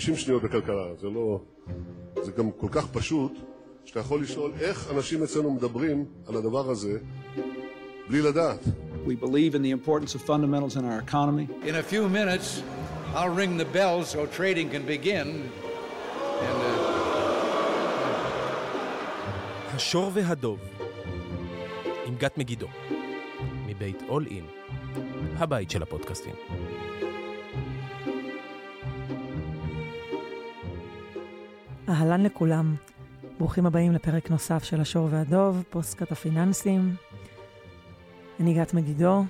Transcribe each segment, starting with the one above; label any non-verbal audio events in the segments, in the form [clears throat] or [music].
60 שניות בכלכלה, זה לא... זה גם כל כך פשוט, שאתה יכול לשאול איך אנשים אצלנו מדברים על הדבר הזה בלי לדעת. We believe in the importance of fundamentals in our economy. In a few minutes, I'll ring the bell so trading can begin. And, uh... השור והדוב, עם גת מגידו, מבית אול אין, הבית של הפודקאסטים. אהלן לכולם, ברוכים הבאים לפרק נוסף של השור והדוב, פודקאסט הפיננסים. אני גת מגידו,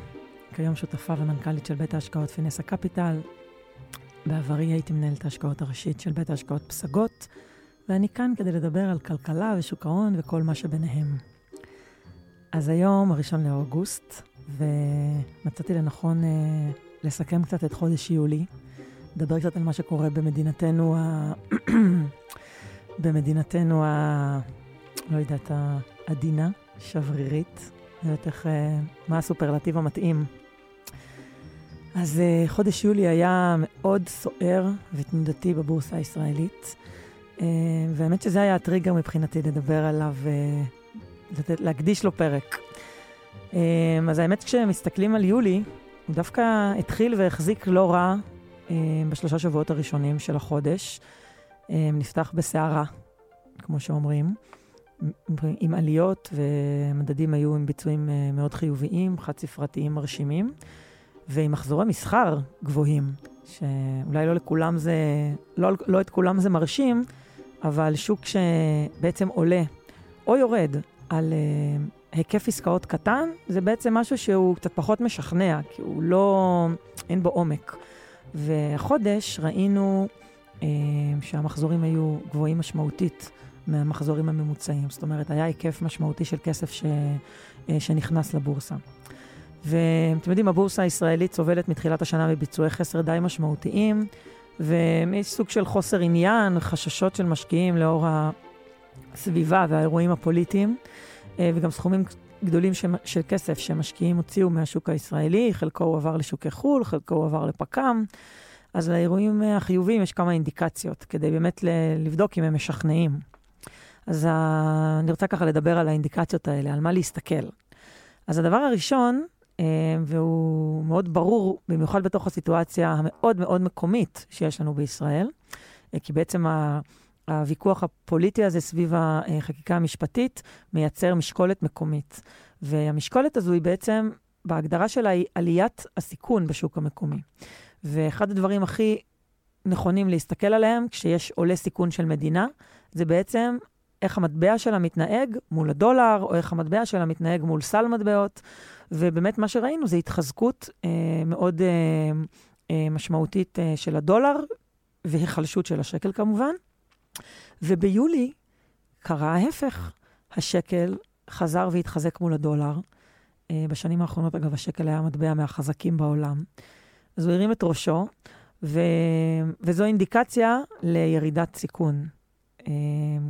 כיום שותפה ומנכ"לית של בית ההשקעות פינסה קפיטל. בעברי הייתי מנהלת ההשקעות הראשית של בית ההשקעות פסגות, ואני כאן כדי לדבר על כלכלה ושוק ההון וכל מה שביניהם. אז היום, הראשון לאוגוסט, ומצאתי לנכון אה, לסכם קצת את חודש יולי, לדבר קצת על מה שקורה במדינתנו ה... במדינתנו ה... לא יודעת, העדינה, שברירית, לא יודעת איך, אה, מה הסופרלטיב המתאים. אז אה, חודש יולי היה מאוד סוער ותנודתי בבורסה הישראלית, אה, והאמת שזה היה הטריגר מבחינתי לדבר עליו, להקדיש לו פרק. אז האמת כשמסתכלים על יולי, הוא דווקא התחיל והחזיק לא רע בשלושה שבועות הראשונים של החודש. נפתח בסערה, כמו שאומרים, עם עליות, ומדדים היו עם ביצועים אה, מאוד חיוביים, חד-ספרתיים מרשימים, ועם מחזורי מסחר גבוהים, שאולי לא לכולם זה, לא, לא את כולם זה מרשים, אבל שוק שבעצם עולה או יורד על uh, היקף עסקאות קטן, זה בעצם משהו שהוא קצת פחות משכנע, כי הוא לא, אין בו עומק. והחודש ראינו שהמחזורים היו גבוהים משמעותית מהמחזורים הממוצעים. זאת אומרת, היה היקף משמעותי של כסף ש, אה, שנכנס לבורסה. ואתם יודעים, הבורסה הישראלית סובלת מתחילת השנה מביצועי חסר די משמעותיים, ויש סוג של חוסר עניין, חששות של משקיעים לאור הסביבה והאירועים הפוליטיים, אה, וגם סכומים גדולים של כסף שמשקיעים הוציאו מהשוק הישראלי, חלקו הועבר לשוקי חו"ל, חלקו הועבר לפק"ם. אז לאירועים החיוביים יש כמה אינדיקציות, כדי באמת לבדוק אם הם משכנעים. אז ה... אני רוצה ככה לדבר על האינדיקציות האלה, על מה להסתכל. אז הדבר הראשון, אה, והוא מאוד ברור, במיוחד בתוך הסיטואציה המאוד מאוד מקומית שיש לנו בישראל, אה, כי בעצם הוויכוח הפוליטי הזה סביב החקיקה המשפטית מייצר משקולת מקומית. והמשקולת הזו היא בעצם, בהגדרה שלה, היא עליית הסיכון בשוק המקומי. ואחד הדברים הכי נכונים להסתכל עליהם כשיש עולה סיכון של מדינה, זה בעצם איך המטבע שלה מתנהג מול הדולר, או איך המטבע שלה מתנהג מול סל מטבעות. ובאמת מה שראינו זה התחזקות אה, מאוד אה, אה, משמעותית אה, של הדולר, והיחלשות של השקל כמובן. וביולי קרה ההפך, השקל חזר והתחזק מול הדולר. אה, בשנים האחרונות, אגב, השקל היה המטבע מהחזקים בעולם. אז הוא הרים את ראשו, ו... וזו אינדיקציה לירידת סיכון. אה,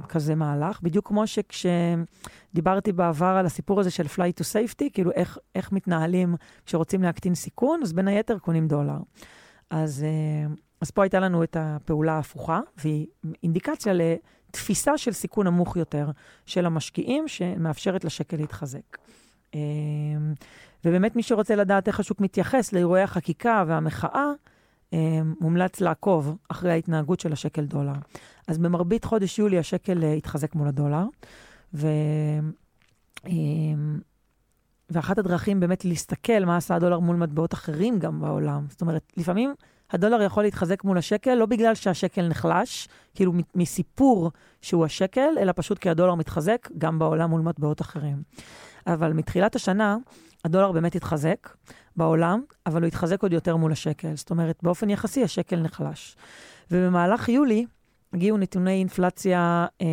כזה מהלך, בדיוק כמו שכשדיברתי בעבר על הסיפור הזה של fly to safety, כאילו איך, איך מתנהלים כשרוצים להקטין סיכון, אז בין היתר קונים דולר. אז, אה, אז פה הייתה לנו את הפעולה ההפוכה, והיא אינדיקציה לתפיסה של סיכון נמוך יותר של המשקיעים, שמאפשרת לשקל להתחזק. אה, ובאמת מי שרוצה לדעת איך השוק מתייחס לאירועי החקיקה והמחאה, אה, מומלץ לעקוב אחרי ההתנהגות של השקל דולר. אז במרבית חודש יולי השקל אה, התחזק מול הדולר, ו... אה, ואחת הדרכים באמת להסתכל מה עשה הדולר מול מטבעות אחרים גם בעולם. זאת אומרת, לפעמים הדולר יכול להתחזק מול השקל, לא בגלל שהשקל נחלש, כאילו מסיפור שהוא השקל, אלא פשוט כי הדולר מתחזק גם בעולם מול מטבעות אחרים. אבל מתחילת השנה, הדולר באמת התחזק בעולם, אבל הוא התחזק עוד יותר מול השקל. זאת אומרת, באופן יחסי השקל נחלש. ובמהלך יולי הגיעו נתוני אינפלציה אה,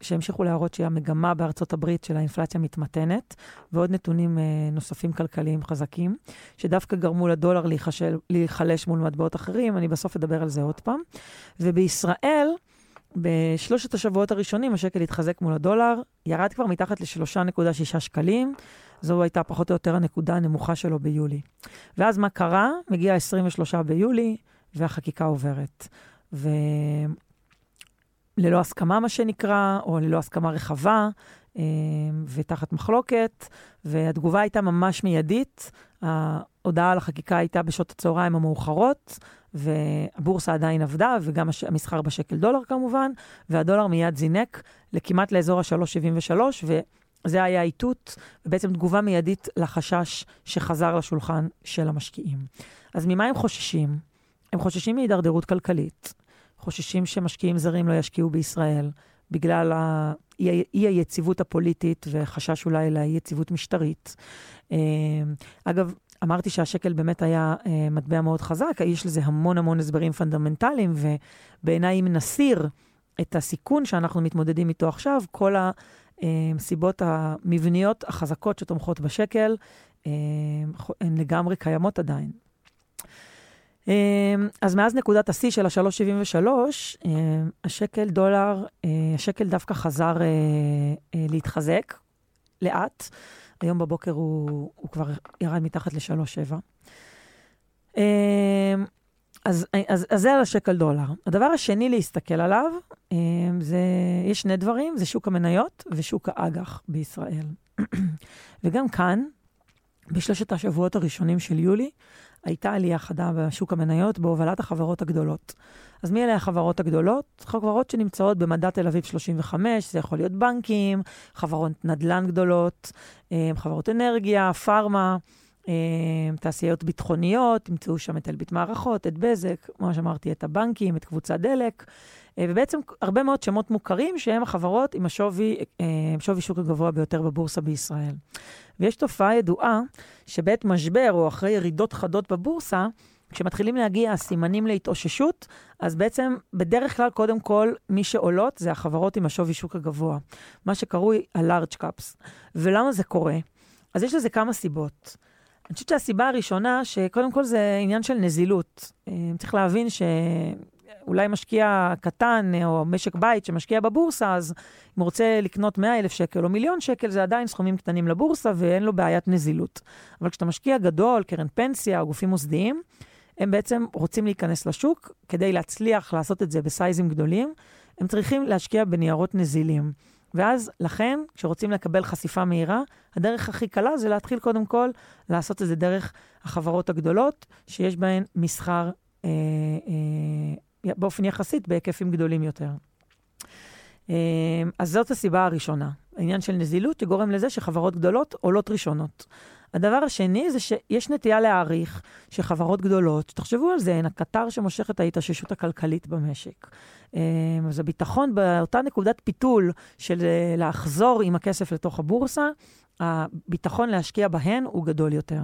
שהמשיכו להראות שהמגמה בארצות הברית של האינפלציה מתמתנת, ועוד נתונים אה, נוספים כלכליים חזקים, שדווקא גרמו לדולר להיחלש מול מטבעות אחרים, אני בסוף אדבר על זה עוד פעם. ובישראל, בשלושת השבועות הראשונים השקל התחזק מול הדולר, ירד כבר מתחת ל-3.6 שקלים. זו הייתה פחות או יותר הנקודה הנמוכה שלו ביולי. ואז מה קרה? מגיע 23 ביולי, והחקיקה עוברת. וללא הסכמה, מה שנקרא, או ללא הסכמה רחבה, אה, ותחת מחלוקת, והתגובה הייתה ממש מיידית. ההודעה על החקיקה הייתה בשעות הצהריים המאוחרות, והבורסה עדיין עבדה, וגם המסחר בשקל דולר כמובן, והדולר מיד זינק לכמעט לאזור ה-3.73, וזה היה איתות, ובעצם תגובה מיידית לחשש שחזר לשולחן של המשקיעים. אז ממה הם חוששים? הם חוששים מהידרדרות כלכלית, חוששים שמשקיעים זרים לא ישקיעו בישראל בגלל האי-היציבות הפוליטית וחשש אולי לאי-יציבות משטרית. אה, אגב, אמרתי שהשקל באמת היה אה, מטבע מאוד חזק, יש לזה המון המון הסברים פונדמנטליים, ובעיניי אם נסיר את הסיכון שאנחנו מתמודדים איתו עכשיו, כל הסיבות המבניות החזקות שתומכות בשקל, אה, הן לגמרי קיימות עדיין. אמ, אז מאז נקודת השיא של ה-3.73, אמ, השקל דולר, אה, השקל דווקא חזר אה, אה, להתחזק לאט. היום בבוקר הוא, הוא כבר ירד מתחת ל-3.7. אמ, אז, אז, אז זה על השקל דולר. הדבר השני להסתכל עליו, זה, יש שני דברים, זה שוק המניות ושוק האג"ח בישראל. [clears throat] וגם כאן, בשלושת השבועות הראשונים של יולי, הייתה עלייה חדה בשוק המניות בהובלת החברות הגדולות. אז מי אלה החברות הגדולות? חברות שנמצאות במדד תל אביב 35, זה יכול להיות בנקים, חברות נדל"ן גדולות, אה, חברות אנרגיה, פארמה, אה, תעשיות ביטחוניות, תמצאו שם את אלביט מערכות, את בזק, כמו שאמרתי, את הבנקים, את קבוצת דלק, ובעצם הרבה מאוד שמות מוכרים שהם החברות עם השווי, שווי שוק הגבוה ביותר בבורסה בישראל. ויש תופעה ידועה שבעת משבר או אחרי ירידות חדות בבורסה, כשמתחילים להגיע הסימנים להתאוששות, אז בעצם בדרך כלל, קודם כל, מי שעולות זה החברות עם השווי שוק הגבוה, מה שקרוי ה-large caps. ולמה זה קורה? אז יש לזה כמה סיבות. אני חושבת שהסיבה הראשונה, שקודם כל זה עניין של נזילות. אה, צריך להבין ש... אולי משקיע קטן אה, או משק בית שמשקיע בבורסה, אז אם הוא רוצה לקנות 100 אלף שקל או מיליון שקל, זה עדיין סכומים קטנים לבורסה ואין לו בעיית נזילות. אבל כשאתה משקיע גדול, קרן פנסיה או גופים מוסדיים, הם בעצם רוצים להיכנס לשוק כדי להצליח לעשות את זה בסייזים גדולים, הם צריכים להשקיע בניירות נזילים. ואז, לכן, כשרוצים לקבל חשיפה מהירה, הדרך הכי קלה זה להתחיל קודם כל לעשות את זה דרך החברות הגדולות, שיש בהן מסחר אה, אה, באופן יחסית בהיקפים גדולים יותר. אמ, אז זאת הסיבה הראשונה, העניין של נזילות שגורם לזה שחברות גדולות עולות ראשונות. הדבר השני זה שיש נטייה להעריך שחברות גדולות, תחשבו על זה, הן הקטר שמושך את ההתאוששות הכלכלית במשק. אמ, אז הביטחון באותה נקודת פיתול של אה, לחזור עם הכסף לתוך הבורסה, הביטחון להשקיע בהן הוא גדול יותר.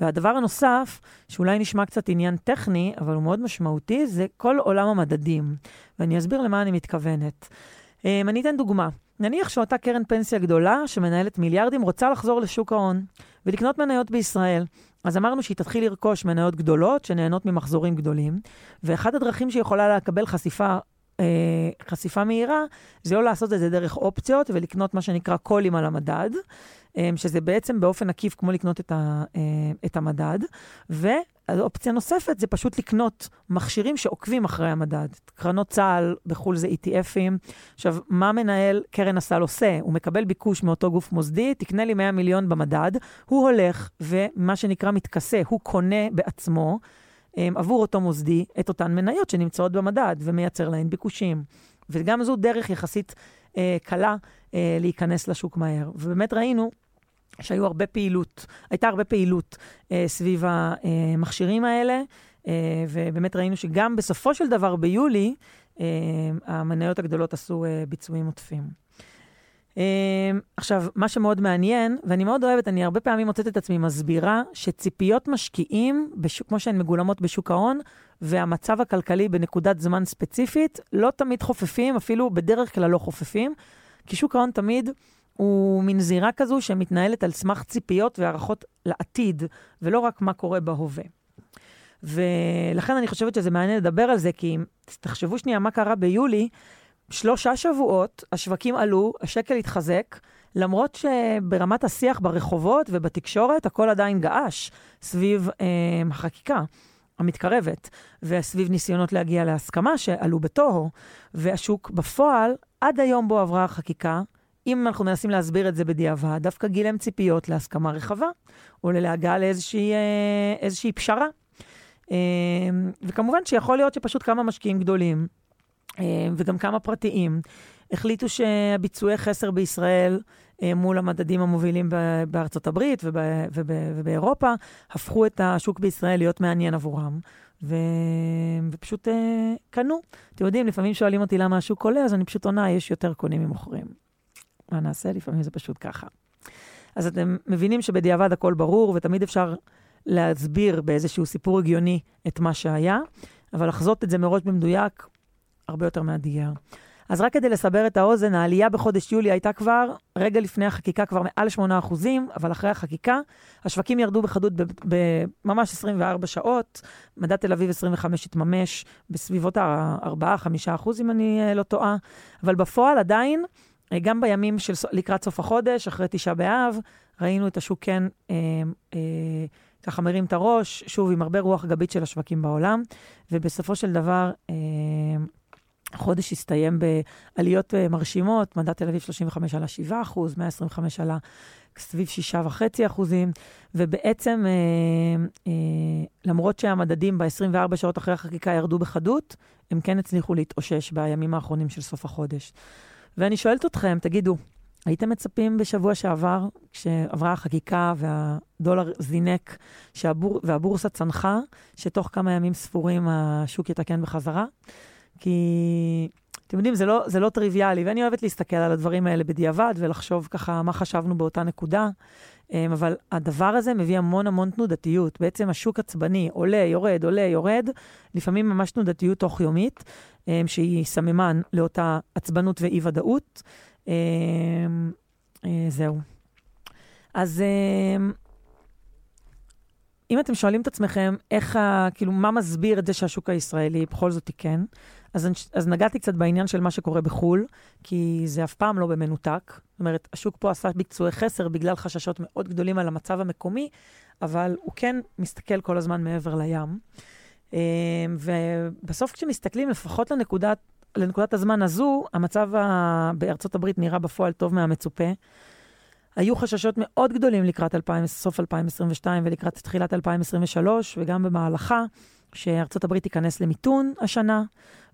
והדבר הנוסף, שאולי נשמע קצת עניין טכני, אבל הוא מאוד משמעותי, זה כל עולם המדדים. ואני אסביר למה אני מתכוונת. Um, אני אתן דוגמה. נניח שאותה קרן פנסיה גדולה, שמנהלת מיליארדים, רוצה לחזור לשוק ההון ולקנות מניות בישראל. אז אמרנו שהיא תתחיל לרכוש מניות גדולות שנהנות ממחזורים גדולים, ואחת הדרכים שהיא יכולה לקבל חשיפה חשיפה מהירה, זה או לעשות את זה דרך אופציות ולקנות מה שנקרא קולים על המדד, אה, שזה בעצם באופן עקיף כמו לקנות את, ה, אה, את המדד, ואופציה נוספת זה פשוט לקנות מכשירים שעוקבים אחרי המדד. קרנות צה"ל, בחו"ל זה ETFים. עכשיו, מה מנהל קרן הסל עושה? הוא מקבל ביקוש מאותו גוף מוסדי, תקנה לי 100 מיליון במדד, הוא הולך ומה שנקרא מתכסה, הוא קונה בעצמו. Um, עבור אותו מוסדי את אותן מניות שנמצאות במדד ומייצר להן ביקושים. וגם זו דרך יחסית uh, קלה uh, להיכנס לשוק מהר. ובאמת ראינו שהיו הרבה פעילות, הייתה הרבה פעילות uh, סביב המכשירים האלה, uh, ובאמת ראינו שגם בסופו של דבר ביולי, uh, המניות הגדולות עשו uh, ביצועים עוטפים. Uh, עכשיו, מה שמאוד מעניין, ואני מאוד אוהבת, אני הרבה פעמים מוצאת את עצמי מסבירה שציפיות משקיעים, בשוק, כמו שהן מגולמות בשוק ההון, והמצב הכלכלי בנקודת זמן ספציפית, לא תמיד חופפים, אפילו בדרך כלל לא חופפים, כי שוק ההון תמיד הוא מין זירה כזו שמתנהלת על סמך ציפיות והערכות לעתיד, ולא רק מה קורה בהווה. ולכן אני חושבת שזה מעניין לדבר על זה, כי תחשבו שנייה מה קרה ביולי, שלושה שבועות השווקים עלו, השקל התחזק, למרות שברמת השיח ברחובות ובתקשורת הכל עדיין געש סביב אה, החקיקה. המתקרבת, וסביב ניסיונות להגיע להסכמה שעלו בתוהו, והשוק בפועל, עד היום בו עברה החקיקה, אם אנחנו מנסים להסביר את זה בדיעבד, דווקא גילם ציפיות להסכמה רחבה, או להגעה לאיזושהי אה, פשרה. אה, וכמובן שיכול להיות שפשוט כמה משקיעים גדולים, וגם כמה פרטיים, החליטו שהביצועי חסר בישראל מול המדדים המובילים בארצות הברית ובאירופה, הפכו את השוק בישראל להיות מעניין עבורם, ו... ופשוט קנו. אתם יודעים, לפעמים שואלים אותי למה השוק עולה, אז אני פשוט עונה, יש יותר קונים ממוכרים. מה נעשה? לפעמים זה פשוט ככה. אז אתם מבינים שבדיעבד הכל ברור, ותמיד אפשר להסביר באיזשהו סיפור הגיוני את מה שהיה, אבל לחזות את זה מראש במדויק, הרבה יותר מאתגר. אז רק כדי לסבר את האוזן, העלייה בחודש יולי הייתה כבר, רגע לפני החקיקה, כבר מעל 8%, אבל אחרי החקיקה, השווקים ירדו בחדות בממש 24 שעות. מדד תל אביב 25 התממש בסביבות ה-4-5%, אם אני אה, לא טועה, אבל בפועל עדיין אה, גם בימים של לקראת סוף החודש, אחרי תשעה באב, ראינו את השוק כן אה, אה, ככה מרים את הראש, שוב, עם הרבה רוח גבית של השווקים בעולם, ובסופו של דבר, אה, החודש הסתיים בעליות אה, מרשימות, מדד תל אביב 35 עלה 7 אחוז, 125 עלה סביב 6.5 אחוזים, ובעצם, אה, אה, למרות שהמדדים ב-24 שעות אחרי החקיקה ירדו בחדות, הם כן הצליחו להתאושש בימים האחרונים של סוף החודש. ואני שואלת אתכם, תגידו, הייתם מצפים בשבוע שעבר, כשעברה החקיקה והדולר זינק שהבור, והבורסה צנחה, שתוך כמה ימים ספורים השוק יתקן בחזרה? כי אתם יודעים, זה לא, זה לא טריוויאלי, ואני אוהבת להסתכל על הדברים האלה בדיעבד ולחשוב ככה מה חשבנו באותה נקודה. אמ, אבל הדבר הזה מביא המון המון תנודתיות. בעצם השוק עצבני, עולה, יורד, עולה, יורד, לפעמים ממש תנודתיות תוך-יומית, אמ, שהיא סממן לאותה עצבנות ואי-ודאות. אמ, אה, זהו. אז אם אתם שואלים את עצמכם, איך, כאילו, מה מסביר את זה שהשוק הישראלי בכל זאת תיקן? אז, אז נגעתי קצת בעניין של מה שקורה בחו"ל, כי זה אף פעם לא במנותק. זאת אומרת, השוק פה עשה ביצועי חסר בגלל חששות מאוד גדולים על המצב המקומי, אבל הוא כן מסתכל כל הזמן מעבר לים. אמ, ובסוף כשמסתכלים לפחות לנקודת, לנקודת הזמן הזו, המצב ה... בארצות הברית נראה בפועל טוב מהמצופה. היו חששות מאוד גדולים לקראת 2000, סוף 2022 ולקראת תחילת 2023, וגם במהלכה, שארצות הברית תיכנס למיתון השנה,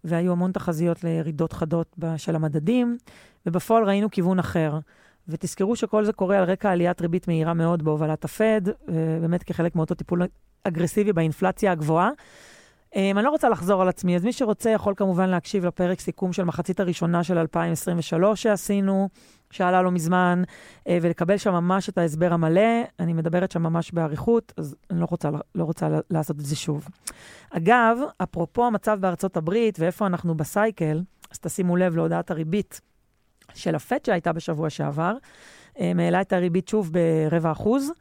והיו המון תחזיות לירידות חדות של המדדים, ובפועל ראינו כיוון אחר. ותזכרו שכל זה קורה על רקע עליית ריבית מהירה מאוד בהובלת הפד, באמת כחלק מאותו טיפול אגרסיבי באינפלציה הגבוהה. אמ, אני לא רוצה לחזור על עצמי, אז מי שרוצה יכול כמובן להקשיב לפרק סיכום של מחצית הראשונה של 2023 שעשינו, שעלה לא מזמן, אה, ולקבל שם ממש את ההסבר המלא. אני מדברת שם ממש באריכות, אז אני לא רוצה, לא רוצה לעשות את זה שוב. אגב, אפרופו המצב בארצות הברית ואיפה אנחנו בסייקל, אז תשימו לב להודעת הריבית של הפט שהייתה בשבוע שעבר, אה, העלה את הריבית שוב ברבע אחוז.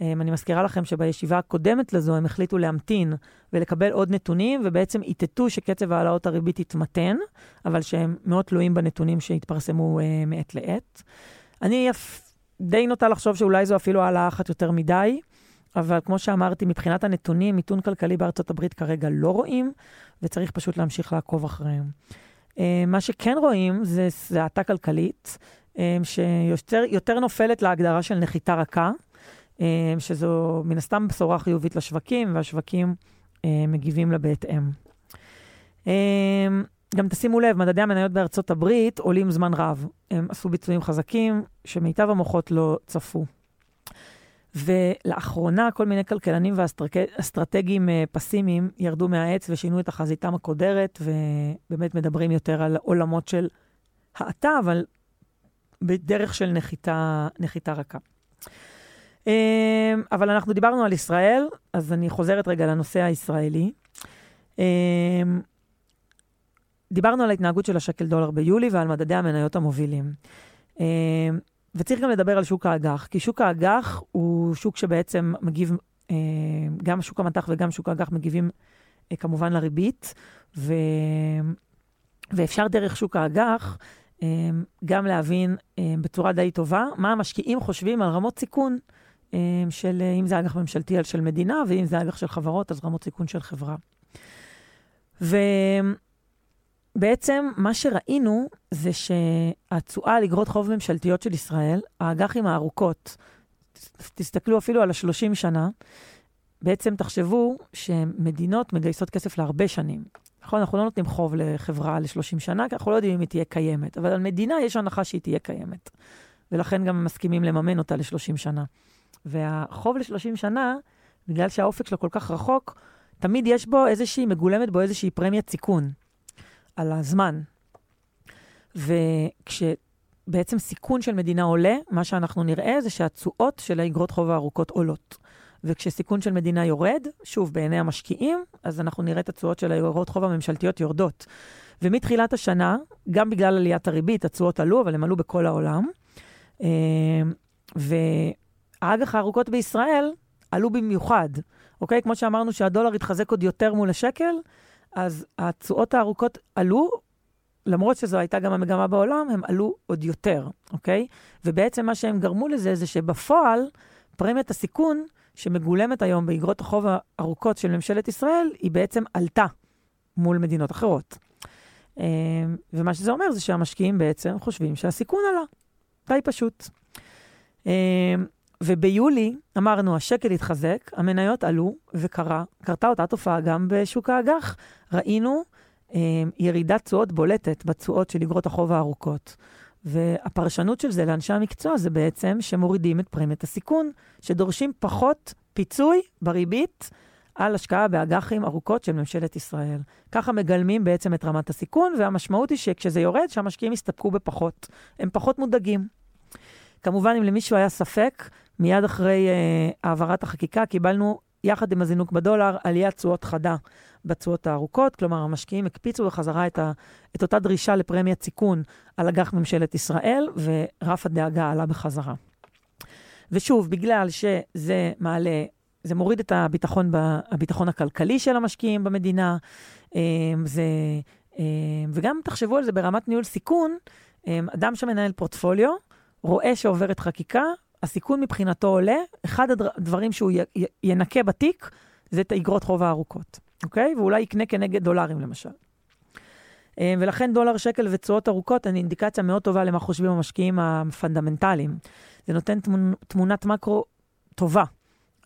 אמ, אני מזכירה לכם שבישיבה הקודמת לזו הם החליטו להמתין ולקבל עוד נתונים, ובעצם איתתו שקצב העלאות הריבית יתמתן, אבל שהם מאוד תלויים בנתונים שהתפרסמו uh, מעת לעת. אני די נוטה לחשוב שאולי זו אפילו העלאה אחת יותר מדי, אבל כמו שאמרתי, מבחינת הנתונים, מיתון כלכלי בארצות הברית כרגע לא רואים, וצריך פשוט להמשיך לעקוב אחריהם. Uh, מה שכן רואים זה האטה כלכלית, uh, שיותר נופלת להגדרה של נחיתה רכה. אה, שזו מן הסתם בשורה חיובית לשווקים, והשווקים אה, מגיבים לה בהתאם. אה, גם תשימו לב, מדדי המניות בארצות הברית עולים זמן רב. הם עשו ביצועים חזקים שמיטב המוחות לא צפו. ולאחרונה כל מיני כלכלנים ואסטרטגיים פסימיים ירדו מהעץ ושינו את החזיתם הקודרת, ובאמת מדברים יותר על עולמות של האטה, אבל בדרך של נחיתה, נחיתה רכה. אמ, אבל אנחנו דיברנו על ישראל, אז אני חוזרת רגע לנושא הישראלי. אמ, דיברנו על ההתנהגות של השקל דולר ביולי ועל מדדי המניות המובילים. אמ, וצריך גם לדבר על שוק האג"ח, כי שוק האג"ח הוא שוק שבעצם מגיב, גם שוק המטח וגם שוק האג"ח מגיבים אה, כמובן לריבית, ו... ואפשר דרך שוק האג"ח גם להבין בצורה די טובה מה המשקיעים חושבים על רמות סיכון של, אם זה אג"ח ממשלתי על של מדינה, ואם זה אג"ח של חברות, אז רמות סיכון של חברה. ובעצם מה שראינו זה שהתשואה על אגרות חוב ממשלתיות של ישראל, האג"חים הארוכות, תסתכלו אפילו על ה-30 שנה, בעצם תחשבו שמדינות מגייסות כסף להרבה שנים. נכון, אנחנו לא נותנים חוב לחברה ל-30 שנה, כי אנחנו לא יודעים אם היא תהיה קיימת, אבל על מדינה יש הנחה שהיא תהיה קיימת. ולכן גם מסכימים לממן אותה ל-30 שנה. והחוב ל-30 שנה, בגלל שהאופק שלו כל כך רחוק, תמיד יש בו איזושהי, מגולמת בו איזושהי פרמיית סיכון על הזמן. וכשבעצם סיכון של מדינה עולה, מה שאנחנו נראה זה שהתשואות של האגרות חוב הארוכות עולות. וכשסיכון של מדינה יורד, שוב, בעיני המשקיעים, אז אנחנו נראה את התשואות של האגרות חוב הממשלתיות יורדות. ומתחילת השנה, גם בגלל עליית הריבית, התשואות עלו, אבל הן עלו בכל העולם. אה, והאג"ח הארוכות בישראל עלו במיוחד, אוקיי? כמו שאמרנו שהדולר התחזק עוד יותר מול השקל, אז התשואות הארוכות עלו, למרות שזו הייתה גם המגמה בעולם, הם עלו עוד יותר, אוקיי? ובעצם מה שהם גרמו לזה זה שבפועל, פרמיית הסיכון שמגולמת היום באגרות החוב הארוכות של ממשלת ישראל, היא בעצם עלתה מול מדינות אחרות. אה, ומה שזה אומר זה שהמשקיעים בעצם חושבים שהסיכון עלה. די פשוט. וביולי, אמרנו, השקל התחזק, המניות עלו, וקרתה אותה תופעה גם בשוק האג"ח. ראינו אה, ירידת תשואות בולטת בתשואות של אגרות החוב הארוכות. והפרשנות של זה לאנשי המקצוע זה בעצם שמורידים את פרמיית הסיכון, שדורשים פחות פיצוי בריבית על השקעה באג"חים ארוכות של ממשלת ישראל. ככה מגלמים בעצם את רמת הסיכון, והמשמעות היא שכשזה יורד, שהמשקיעים יסתפקו בפחות. הם פחות מודאגים. כמובן, אם למישהו היה ספק, מיד אחרי uh, העברת החקיקה קיבלנו, יחד עם הזינוק בדולר, עליית תשואות חדה בתשואות הארוכות. כלומר, המשקיעים הקפיצו בחזרה את, ה, את אותה דרישה לפרמיית סיכון על אג"ח ממשלת ישראל, ורף הדאגה עלה בחזרה. ושוב, בגלל שזה מעלה, זה מוריד את הביטחון, ב, הביטחון הכלכלי של המשקיעים במדינה, אה, זה, אה, וגם תחשבו על זה ברמת ניהול סיכון, אדם שמנהל פורטפוליו, רואה שעוברת חקיקה, הסיכון מבחינתו עולה, אחד הדברים שהוא ינקה בתיק זה את האגרות חוב הארוכות, אוקיי? ואולי יקנה כנגד דולרים למשל. אה, ולכן דולר, שקל ותשואות ארוכות הן אינדיקציה מאוד טובה למה חושבים המשקיעים הפונדמנטליים. זה נותן תמונת מקרו טובה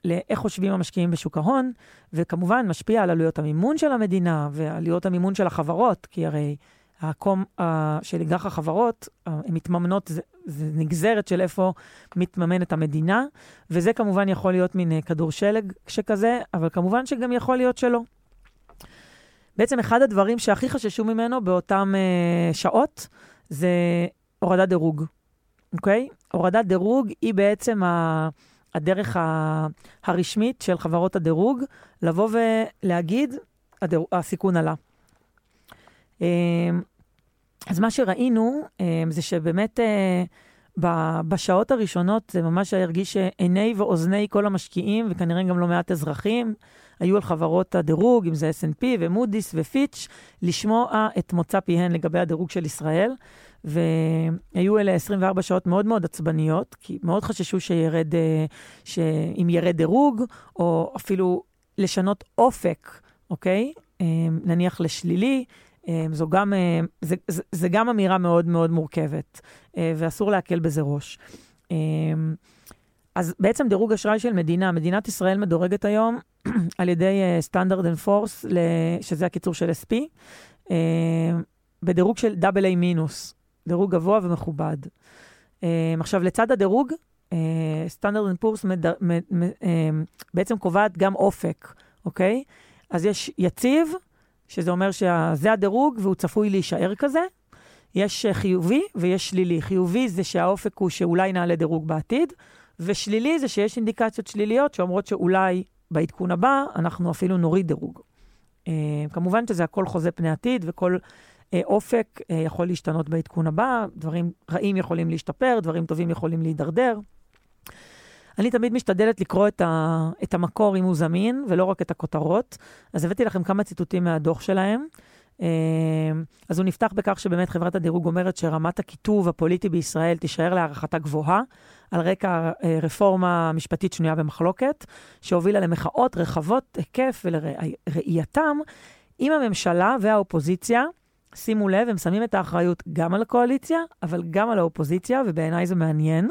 לאיך חושבים המשקיעים בשוק ההון, וכמובן משפיע על עלויות המימון של המדינה ועלויות המימון של החברות, כי הרי הקופון, אה, של אג"ח החברות, אה, הן מתממנות, זה, זה נגזרת של איפה מתממנת המדינה, וזה כמובן יכול להיות מין uh, כדור שלג שכזה, אבל כמובן שגם יכול להיות שלא. בעצם אחד הדברים שהכי חששו ממנו באותן uh, שעות, זה הורדת דירוג, אוקיי? הורדת דירוג היא בעצם ה... הדרך. הרשמית של חברות הדירוג, לבוא ולהגיד. הסיכון עלה. אז מה שראינו אמ, זה שבאמת אה, בשעות הראשונות זה ממש הרגיש שעיני ואוזני כל המשקיעים, וכנראה גם לא מעט אזרחים, היו על חברות הדירוג, אם זה S&P ומודי'ס ופיץ', לשמוע את מוצא פיהן לגבי הדירוג של ישראל. והיו אלה 24 שעות מאוד מאוד עצבניות, כי מאוד חששו שירד, אה, שאם ירד דירוג, או אפילו לשנות אופק, אוקיי? אמ, נניח לשלילי, אמ, זו גם, אמ, זה, זה, זה גם אמירה מאוד מאוד מורכבת, אה, ואסור להקל בזה ראש. אמ, אז בעצם דירוג אשראי של מדינה, מדינת ישראל מדורגת היום [clears throat] על ידי סטנדרט אנד פורס, שזה הקיצור של S&P, בדירוג של AA מינוס, דירוג גבוה ומכובד. עכשיו, לצד הדירוג, סטנדרט אנד פורס בעצם קובעת גם אופק, אוקיי? אז יש יציב, שזה אומר שזה הדירוג והוא צפוי להישאר כזה. יש אה, חיובי ויש שלילי. חיובי זה שהאופק הוא שאולי נעלה דירוג בעתיד, ושלילי זה שיש אינדיקציות שליליות שאומרות שאולי בעדכון הבא אנחנו אפילו נוריד דירוג. Uh, כמובן שזה הכל חוזה פני עתיד, וכל uh, אופק uh, יכול להשתנות בעדכון הבא, דברים רעים יכולים להשתפר, דברים טובים יכולים להידרדר. אני תמיד משתדלת לקרוא את, ה, את המקור אם הוא זמין, ולא רק את הכותרות. אז הבאתי לכם כמה ציטוטים מהדוח שלהם. אז הוא נפתח בכך שבאמת חברת הדירוג אומרת שרמת הקיטוב הפוליטי בישראל תישאר להערכתה גבוהה, על רקע רפורמה משפטית שנויה במחלוקת, שהובילה למחאות רחבות היקף ולראייתם, אם הממשלה והאופוזיציה, שימו לב, הם שמים את האחריות גם על הקואליציה, אבל גם על האופוזיציה, ובעיניי זה מעניין.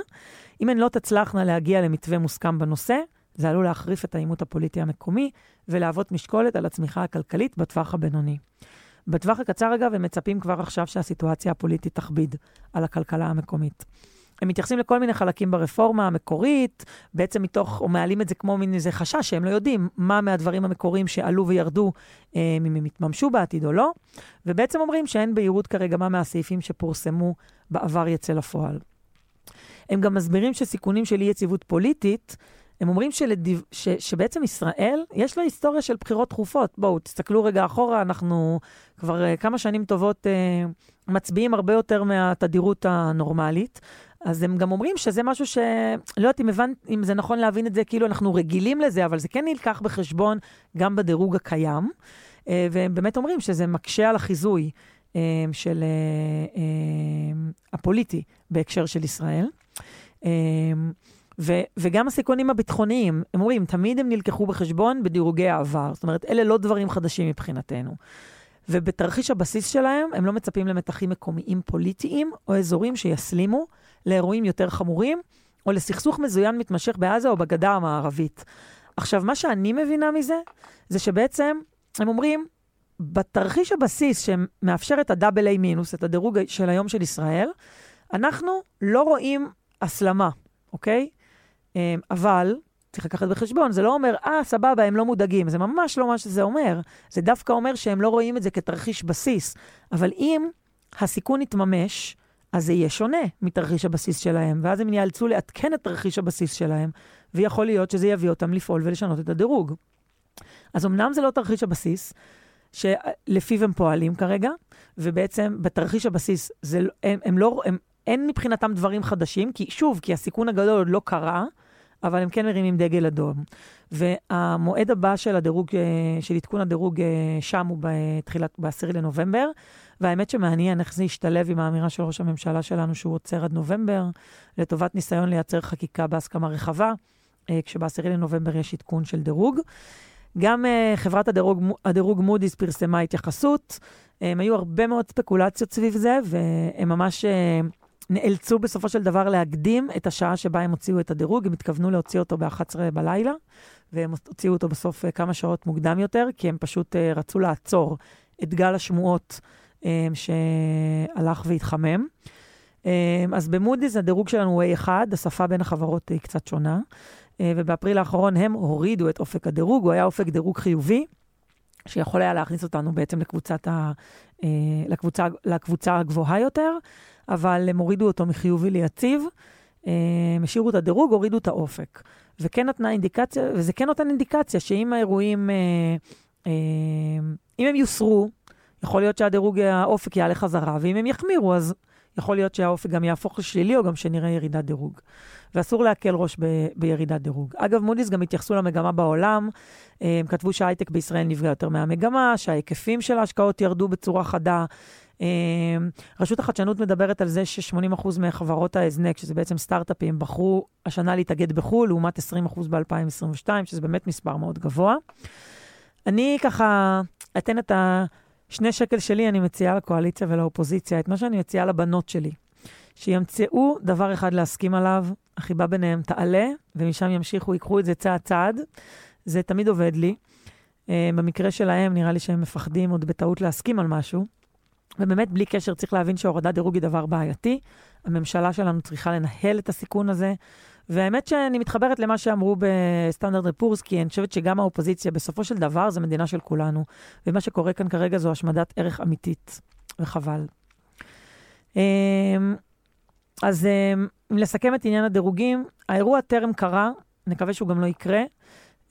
אם הן לא תצלחנה להגיע למתווה מוסכם בנושא, זה עלול להחריף את העימות הפוליטי המקומי ולהוות משקולת על הצמיחה הכלכלית בטווח הבינוני. בטווח הקצר, אגב, הם מצפים כבר עכשיו שהסיטואציה הפוליטית תכביד על הכלכלה המקומית. הם מתייחסים לכל מיני חלקים ברפורמה המקורית, בעצם מתוך, או מעלים את זה כמו מין איזה חשש שהם לא יודעים מה מהדברים המקוריים שעלו וירדו, אה, אם הם יתממשו בעתיד או לא, ובעצם אומרים שאין בהירות כרגע מה מהסעיפים שפורסמו בעבר יצא לפועל. הם גם מסבירים שסיכונים של אי-יציבות פוליטית, הם אומרים שלדיו, ש, שבעצם ישראל, יש לה היסטוריה של בחירות תכופות. בואו, תסתכלו רגע אחורה, אנחנו כבר uh, כמה שנים טובות uh, מצביעים הרבה יותר מהתדירות הנורמלית. אז הם גם אומרים שזה משהו ש... לא יודעת אם הבנת, אם זה נכון להבין את זה, כאילו אנחנו רגילים לזה, אבל זה כן נלקח בחשבון גם בדירוג הקיים. Uh, והם באמת אומרים שזה מקשה על החיזוי של uh, uh, הפוליטי בהקשר של ישראל. Uh, ו- וגם הסיכונים הביטחוניים, הם אומרים, תמיד הם נלקחו בחשבון בדירוגי העבר. זאת אומרת, אלה לא דברים חדשים מבחינתנו. ובתרחיש הבסיס שלהם, הם לא מצפים למתחים מקומיים פוליטיים או אזורים שיסלימו לאירועים יותר חמורים, או לסכסוך מזוין מתמשך בעזה או בגדה המערבית. עכשיו, מה שאני מבינה מזה, זה שבעצם הם אומרים, בתרחיש הבסיס שמאפשר את ה-AA מינוס, את הדירוג של היום של ישראל, אנחנו לא רואים הסלמה, אוקיי? אמ, אבל, צריך לקחת בחשבון, זה לא אומר, אה, סבבה, הם לא מודאגים. זה ממש לא מה שזה אומר. זה דווקא אומר שהם לא רואים את זה כתרחיש בסיס. אבל אם הסיכון יתממש, אז זה יהיה שונה מתרחיש הבסיס שלהם, ואז הם ייאלצו לעדכן את תרחיש הבסיס שלהם, ויכול להיות שזה יביא אותם לפעול ולשנות את הדירוג. אז אמנם זה לא תרחיש הבסיס, שלפיו הם פועלים כרגע, ובעצם בתרחיש הבסיס זה, לא, הם, הם לא, הם, אין מבחינתם דברים חדשים, כי שוב, כי הסיכון הגדול עוד לא קרה, אבל הם כן מרימים דגל אדום. והמועד הבא של הדירוג, אה, של עדכון הדירוג אה, שם הוא בתחילת, ב-10 לנובמבר, והאמת שמעניין איך זה ישתלב עם האמירה של ראש הממשלה שלנו שהוא עוצר עד נובמבר, לטובת ניסיון לייצר חקיקה בהסכמה רחבה, אה, כשב-10 לנובמבר יש עדכון של דירוג. גם uh, חברת הדירוג, הדירוג מודי'ס פרסמה התייחסות. הם היו הרבה מאוד ספקולציות סביב זה, והם ממש uh, נאלצו בסופו של דבר להקדים את השעה שבה הם הוציאו את הדירוג, הם התכוונו להוציא אותו ב-11 בלילה, והם הוציאו אותו בסוף uh, כמה שעות מוקדם יותר, כי הם פשוט uh, רצו לעצור את גל השמועות um, שהלך והתחמם. אז במודי'ס הדירוג שלנו הוא A1, השפה בין החברות היא קצת שונה, ובאפריל האחרון הם הורידו את אופק הדירוג, הוא היה אופק דירוג חיובי. שיכול היה להכניס אותנו בעצם לקבוצת לקבוצה, לקבוצה הגבוהה יותר, אבל הם הורידו אותו מחיובי ליציב, הם אה, השאירו את הדירוג, הורידו את האופק. וכן נתנה אינדיקציה, וזה כן נותן אינדיקציה שאם האירועים, אה, אה, אם הם יוסרו, יכול להיות שהדירוג, האופק יעלה חזרה, ואם הם יחמירו, אז יכול להיות שהאופק גם יהפוך לשלילי, או גם שנראה ירידת דירוג. ואסור להקל ראש ב, בירידת דירוג. אגב, מודי'ס גם התייחסו למגמה בעולם. הם כתבו שההייטק בישראל נפגע יותר מהמגמה, שההיקפים של ההשקעות ירדו בצורה חדה. אמ, רשות החדשנות מדברת על זה ש-80% מחברות ההזנק, שזה בעצם סטארט-אפים, בחרו השנה להתאגד בחו"ל, לעומת 20% ב-2022, שזה באמת מספר מאוד גבוה. אני ככה אתן את השני שקל שלי, אני מציעה לקואליציה ולאופוזיציה, את מה שאני מציעה לבנות שלי. שימצאו דבר אחד להסכים עליו, החיבה ביניהם תעלה, ומשם ימשיכו, ייקחו את זה צעד צעד. זה תמיד עובד לי. Uh, במקרה שלהם, נראה לי שהם מפחדים עוד בטעות להסכים על משהו. ובאמת, בלי קשר, צריך להבין שהורדת דירוג היא דבר בעייתי. הממשלה שלנו צריכה לנהל את הסיכון הזה. והאמת שאני מתחברת למה שאמרו בסטנדרט רפורס, כי אני חושבת שגם האופוזיציה, בסופו של דבר, זו מדינה של כולנו. ומה שקורה כאן כרגע זו השמדת ערך אמיתית, וחבל. אמ, אז אמ, אם לסכם את עניין הדירוגים, האירוע טרם קרה, נקווה שהוא גם לא יקרה,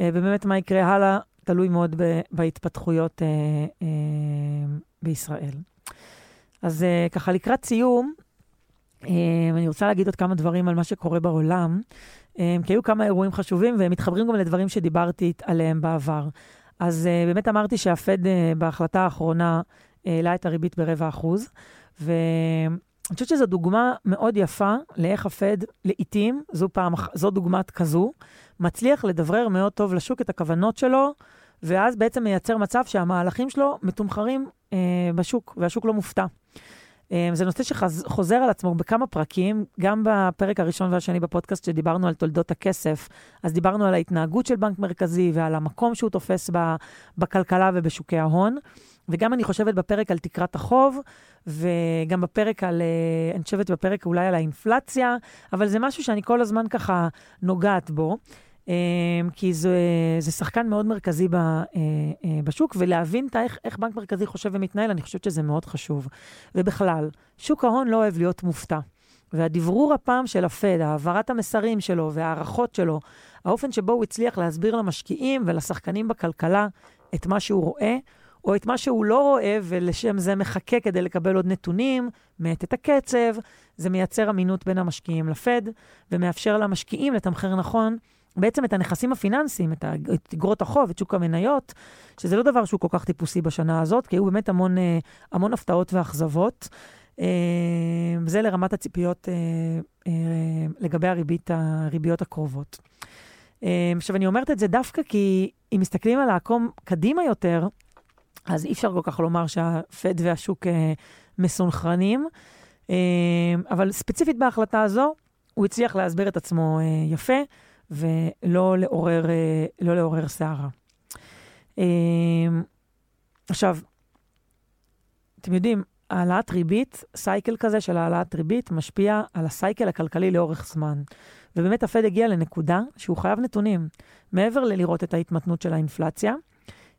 אה, ובאמת מה יקרה הלאה תלוי מאוד בהתפתחויות אה, אה, בישראל. אז ככה לקראת סיום, אני רוצה להגיד עוד כמה דברים על מה שקורה בעולם, um, כי היו כמה אירועים חשובים והם מתחברים גם לדברים שדיברתי עליהם בעבר. אז uh, באמת אמרתי שהפד uh, בהחלטה האחרונה העלה את הריבית ברבע אחוז. ואני חושבת שזו דוגמה מאוד יפה לאיך הפד, לעתים, זו, פעם, זו דוגמת כזו, מצליח לדברר מאוד טוב לשוק את הכוונות שלו, ואז בעצם מייצר מצב שהמהלכים שלו מתומחרים אה, בשוק, והשוק לא מופתע. אה, זה נושא שחוזר על עצמו בכמה פרקים, גם בפרק הראשון והשני בפודקאסט שדיברנו על תולדות הכסף, אז דיברנו על ההתנהגות של בנק מרכזי ועל המקום שהוא תופס בכלכלה ובשוקי ההון. וגם אני חושבת בפרק על תקרת החוב, וגם בפרק על, אה, אני חושבת בפרק אולי על האינפלציה, אבל זה משהו שאני כל הזמן ככה נוגעת בו. אה, כי זה, זה שחקן מאוד מרכזי ב, אה, בשוק, ולהבין איך, איך בנק מרכזי חושב ומתנהל, אני חושבת שזה מאוד חשוב. ובכלל, שוק ההון לא אוהב להיות מופתע. והדברור הפעם של הפד, העברת המסרים שלו וההערכות שלו, האופן שבו הוא הצליח להסביר למשקיעים ולשחקנים בכלכלה את מה שהוא רואה, או את מה שהוא לא רואה ולשם זה מחכה כדי לקבל עוד נתונים, מאט את הקצב, זה מייצר אמינות בין המשקיעים לפד, ומאפשר למשקיעים לתמחר נכון בעצם את הנכסים הפיננסיים, את, אגרות החוב, את שוק המניות, שזה לא דבר שהוא כל כך טיפוסי בשנה הזאת, כי היו באמת המון, אה, המון הפתעות ואכזבות. אה, זה לרמת הציפיות אה, לגבי הריבית, הריביות הקרובות. עכשיו, אני אומרת את זה דווקא כי אם מסתכלים על העקום קדימה יותר, אז אי אפשר כל כך לומר שהפד והשוק מסונכרנים. אבל ספציפית בהחלטה הזו, הוא הצליח להסביר את עצמו יפה, ולא לעורר, אה, לא לעורר סערה. אה, עכשיו, אתם יודעים, העלאת ריבית, סייקל כזה של העלאת ריבית, משפיע על הסייקל הכלכלי לאורך זמן. ובאמת הפד הגיע לנקודה שהוא חייב נתונים. מעבר ללראות את ההתמתנות של האינפלציה,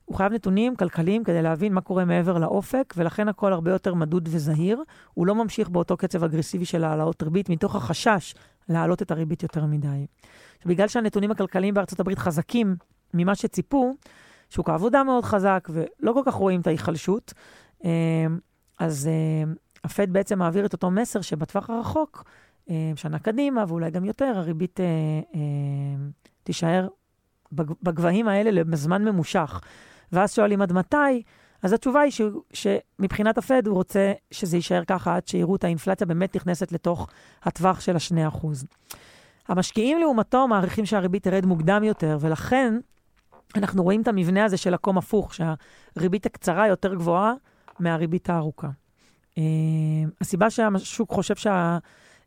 הוא חייב נתונים כלכליים כדי להבין מה קורה מעבר לאופק, ולכן הכל הרבה יותר מדוד וזהיר. הוא לא ממשיך באותו קצב אגרסיבי של העלאות ריבית, מתוך החשש להעלות את הריבית יותר מדי. בגלל שהנתונים הכלכליים בארצות הברית חזקים ממה שציפו, שוק העבודה מאוד חזק ולא כל כך רואים את ההיחלשות, אה, אז אה, הפד בעצם מעביר את אותו מסר שבטווח הרחוק, אה, שנה קדימה ואולי גם יותר, הריבית תישאר בגבהים האלה לזמן ממושך. ואז שואלים עד מתי, אז התשובה היא ש, שמבחינת הפד הוא רוצה שזה יישאר ככה עד שיראו את האינפלציה באמת נכנסת לתוך הטווח של ה-2%. המשקיעים לעומתו מעריכים שהריבית תרד מוקדם יותר, ולכן אנחנו רואים את המבנה הזה של עקום הפוך, שהריבית הקצרה יותר גבוהה מהריבית הארוכה. אה, הסיבה שהשוק חושב שה...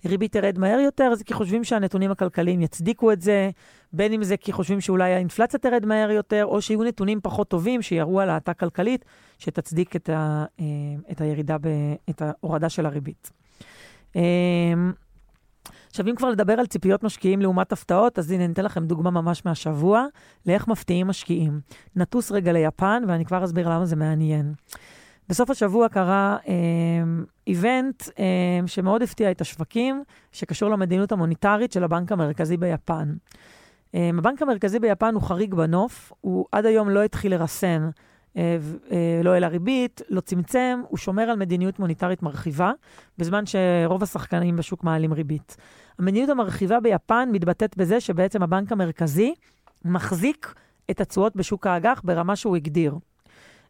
ריבית תרד מהר יותר, זה כי חושבים שהנתונים הכלכליים יצדיקו את זה, בין אם זה כי חושבים שאולי האינפלציה תרד מהר יותר, או שיהיו נתונים פחות טובים שיראו על האטה כלכלית, שתצדיק את, ה, אה, את הירידה, ב, את ההורדה של הריבית. אה, עכשיו, אם כבר לדבר על ציפיות משקיעים לעומת הפתעות, אז הנה, אני אתן לכם דוגמה ממש מהשבוע, לאיך מפתיעים משקיעים. נטוס רגע ליפן, ואני כבר אסביר למה זה מעניין. בסוף השבוע קרה אה, איבנט אה, שמאוד הפתיע את השווקים, שקשור למדיניות המוניטרית של הבנק המרכזי ביפן. אה, הבנק המרכזי ביפן הוא חריג בנוף, הוא עד היום לא התחיל לרסן, לא העלה ריבית, לא צמצם, הוא שומר על מדיניות מוניטרית מרחיבה, בזמן שרוב השחקנים בשוק מעלים ריבית. המדיניות המרחיבה ביפן מתבטאת בזה שבעצם הבנק המרכזי מחזיק את התשואות בשוק האג"ח ברמה שהוא הגדיר.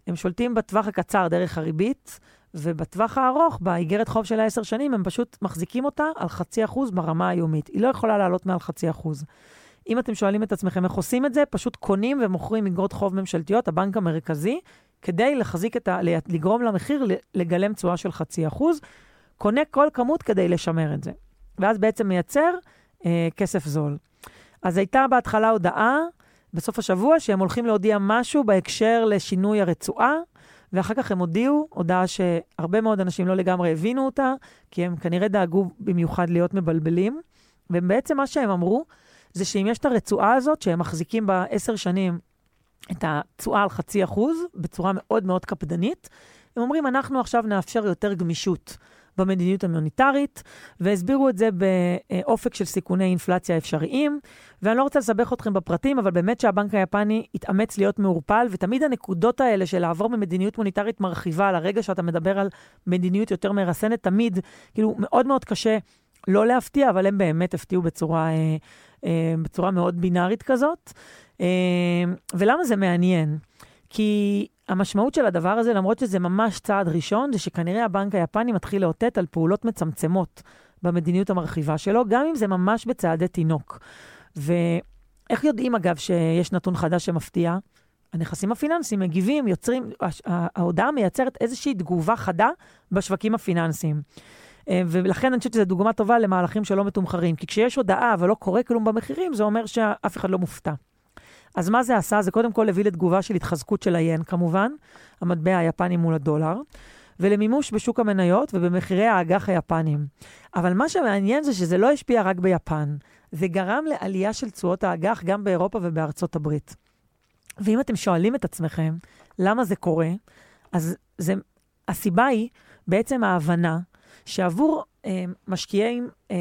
הם שולטים בטווח הקצר דרך הריבית, ובטווח הארוך, באיגרת חוב של העשר שנים, הם פשוט מחזיקים אותה על חצי אחוז ברמה היומית. היא לא יכולה לעלות מעל חצי אחוז. אם אתם שואלים את עצמכם איך עושים את זה, פשוט קונים ומוכרים איגרות חוב ממשלתיות, הבנק המרכזי, כדי לחזיק את ה... לגרום למחיר לגלם תשואה של חצי אחוז. קונה כל כמות כדי לשמר את זה. ואז בעצם מייצר אה, כסף זול. אז הייתה בהתחלה הודעה בסוף השבוע שהם הולכים להודיע משהו בהקשר לשינוי הרצועה, ואחר כך הם הודיעו הודעה שהרבה מאוד אנשים לא לגמרי הבינו אותה, כי הם כנראה דאגו במיוחד להיות מבלבלים. ובעצם מה שהם אמרו, זה שאם יש את הרצועה הזאת, שהם מחזיקים בה עשר שנים את התשואה על חצי אחוז, בצורה מאוד מאוד קפדנית, הם אומרים, אנחנו עכשיו נאפשר יותר גמישות. במדיניות המוניטרית, והסבירו את זה באופק של סיכוני אינפלציה אפשריים. ואני לא רוצה לסבך אתכם בפרטים, אבל באמת שהבנק היפני התאמץ להיות מעורפל, ותמיד הנקודות האלה של לעבור ממדיניות מוניטרית מרחיבה לרגע שאתה מדבר על מדיניות יותר מרסנת, תמיד, כאילו, מאוד מאוד קשה לא להפתיע, אבל הם באמת הפתיעו בצורה, אה, בצורה מאוד בינארית כזאת. אה, ולמה זה מעניין? כי המשמעות של הדבר הזה, למרות שזה ממש צעד ראשון, זה שכנראה הבנק היפני מתחיל לאותת על פעולות מצמצמות במדיניות המרחיבה שלו, גם אם זה ממש בצעדי תינוק. ואיך יודעים, אגב, שיש נתון חדש שמפתיע? הנכסים הפיננסיים מגיבים, יוצרים, ההודעה מייצרת איזושהי תגובה חדה בשווקים הפיננסיים. אה, ולכן אני חושבת שזו דוגמה טובה למהלכים שלא מתומחרים. כי כשיש הודעה אבל לא קורה כלום במחירים, זה אומר שאף אחד לא מופתע. אז מה זה עשה? זה קודם כל הביא לתגובה של התחזקות של היין, כמובן, המטבע היפני מול הדולר, ולמימוש בשוק המניות ובמחירי האג"ח היפנים. אבל מה שמעניין זה שזה לא השפיע רק ביפן, זה גרם לעלייה של תשואות האג"ח גם באירופה ובארצות הברית. ואם אתם שואלים את עצמכם למה זה קורה, אז זה, הסיבה היא בעצם ההבנה שעבור אה, משקיעים אה,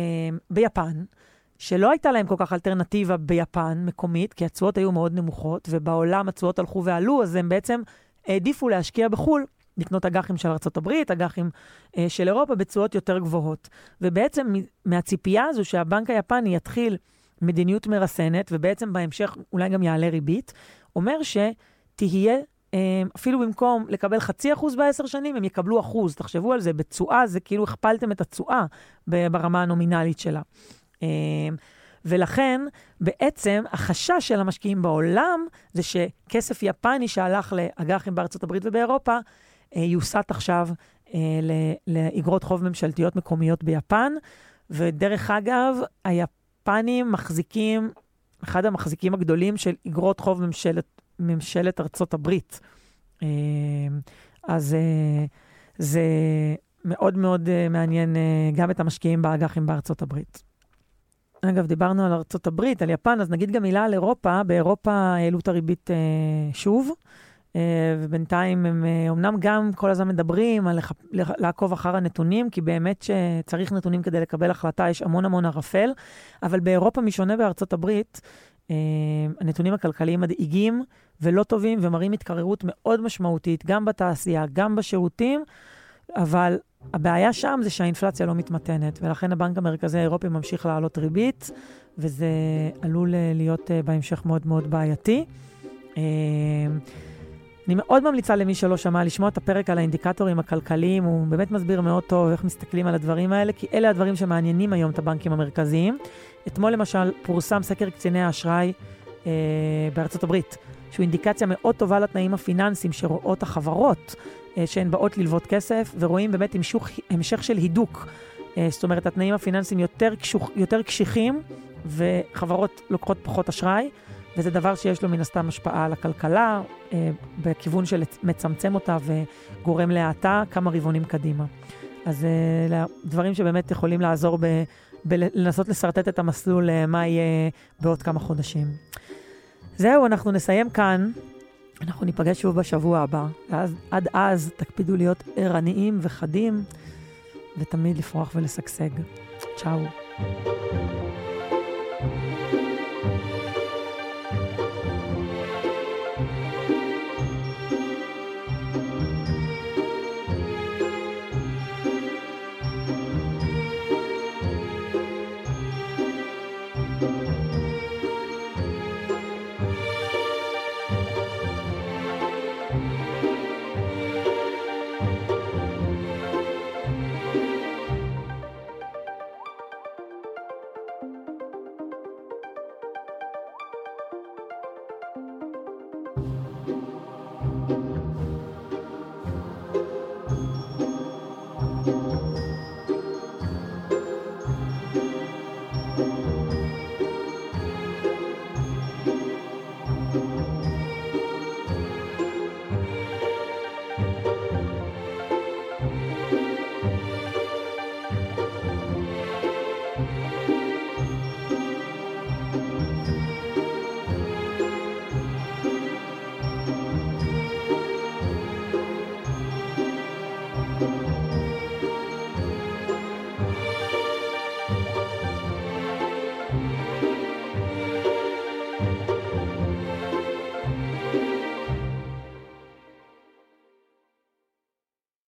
ביפן, שלא הייתה להם כל כך אלטרנטיבה ביפן מקומית, כי התשואות היו מאוד נמוכות, ובעולם התשואות הלכו ועלו, אז הם בעצם העדיפו להשקיע בחו"ל, לקנות אג"חים של ארה"ב, אג"חים אה, של אירופה, בתשואות יותר גבוהות. ובעצם מהציפייה הזו שהבנק היפני יתחיל מדיניות מרסנת, ובעצם בהמשך אולי גם יעלה ריבית, אומר שתהיה אפילו במקום לקבל חצי אחוז בעשר שנים, הם יקבלו אחוז. תחשבו על זה, בתשואה זה כאילו הכפלתם את התשואה ברמה הנומינלית שלה. אמ, ולכן, בעצם, החשש של המשקיעים בעולם זה שכסף יפני שהלך לאג"חים בארצות הברית ובאירופה, אה, יוסט עכשיו אה, לאגרות חוב ממשלתיות מקומיות ביפן. ודרך אגב, היפנים מחזיקים, אחד המחזיקים הגדולים של אגרות חוב ממשלת ממשלת ארצות הברית. אה, אז אה, זה מאוד מאוד אה, מעניין גם את המשקיעים באג"חים בארצות הברית. אגב, דיברנו על ארצות הברית, על יפן, אז נגיד גם מילה על אירופה. באירופה העלו את הריבית שוב, ובינתיים הם אמנם גם כל הזמן מדברים על לעקוב אחר הנתונים, כי באמת שצריך נתונים כדי לקבל החלטה, יש המון המון ערפל, אבל באירופה, משונה בארצות הברית, הנתונים הכלכליים מדאיגים, ולא טובים, ומראים התקררות מאוד משמעותית, גם בתעשייה, גם בשירותים, אבל הבעיה שם זה שהאינפלציה לא מתמתנת, ולכן הבנק המרכזי האירופי ממשיך להעלות ריבית, וזה עלול אה, להיות אה, בהמשך מאוד מאוד בעייתי. אני מאוד ממליצה למי שלא שמע לשמוע את הפרק על האינדיקטורים הכלכליים, הוא באמת מסביר מאוד טוב איך מסתכלים על הדברים האלה, כי אלה הדברים שמעניינים היום את הבנקים המרכזיים. אתמול למשל פורסם סקר קציני האשראי אה, בארצות הברית, שהוא אינדיקציה מאוד טובה לתנאים הפיננסיים שרואות החברות אה, שהן באות ללוות כסף, ורואים באמת המשוך, המשך של הידוק. אה, זאת אומרת, התנאים הפיננסיים יותר, קשוח, יותר קשיחים, וחברות לוקחות פחות אשראי, וזה דבר שיש לו מן הסתם השפעה על הכלכלה, אה, בכיוון של מצמצם אותה וגורם להאטה כמה רבעונים קדימה. אז אה, דברים שבאמת יכולים לעזור ב... בלנסות לשרטט את המסלול אה, מה יהיה בעוד כמה חודשים. זהו, אנחנו נסיים כאן. אנחנו ניפגש שוב בשבוע הבא, ועד אז תקפידו להיות ערניים וחדים, ותמיד לפרוח ולשגשג. צ'או.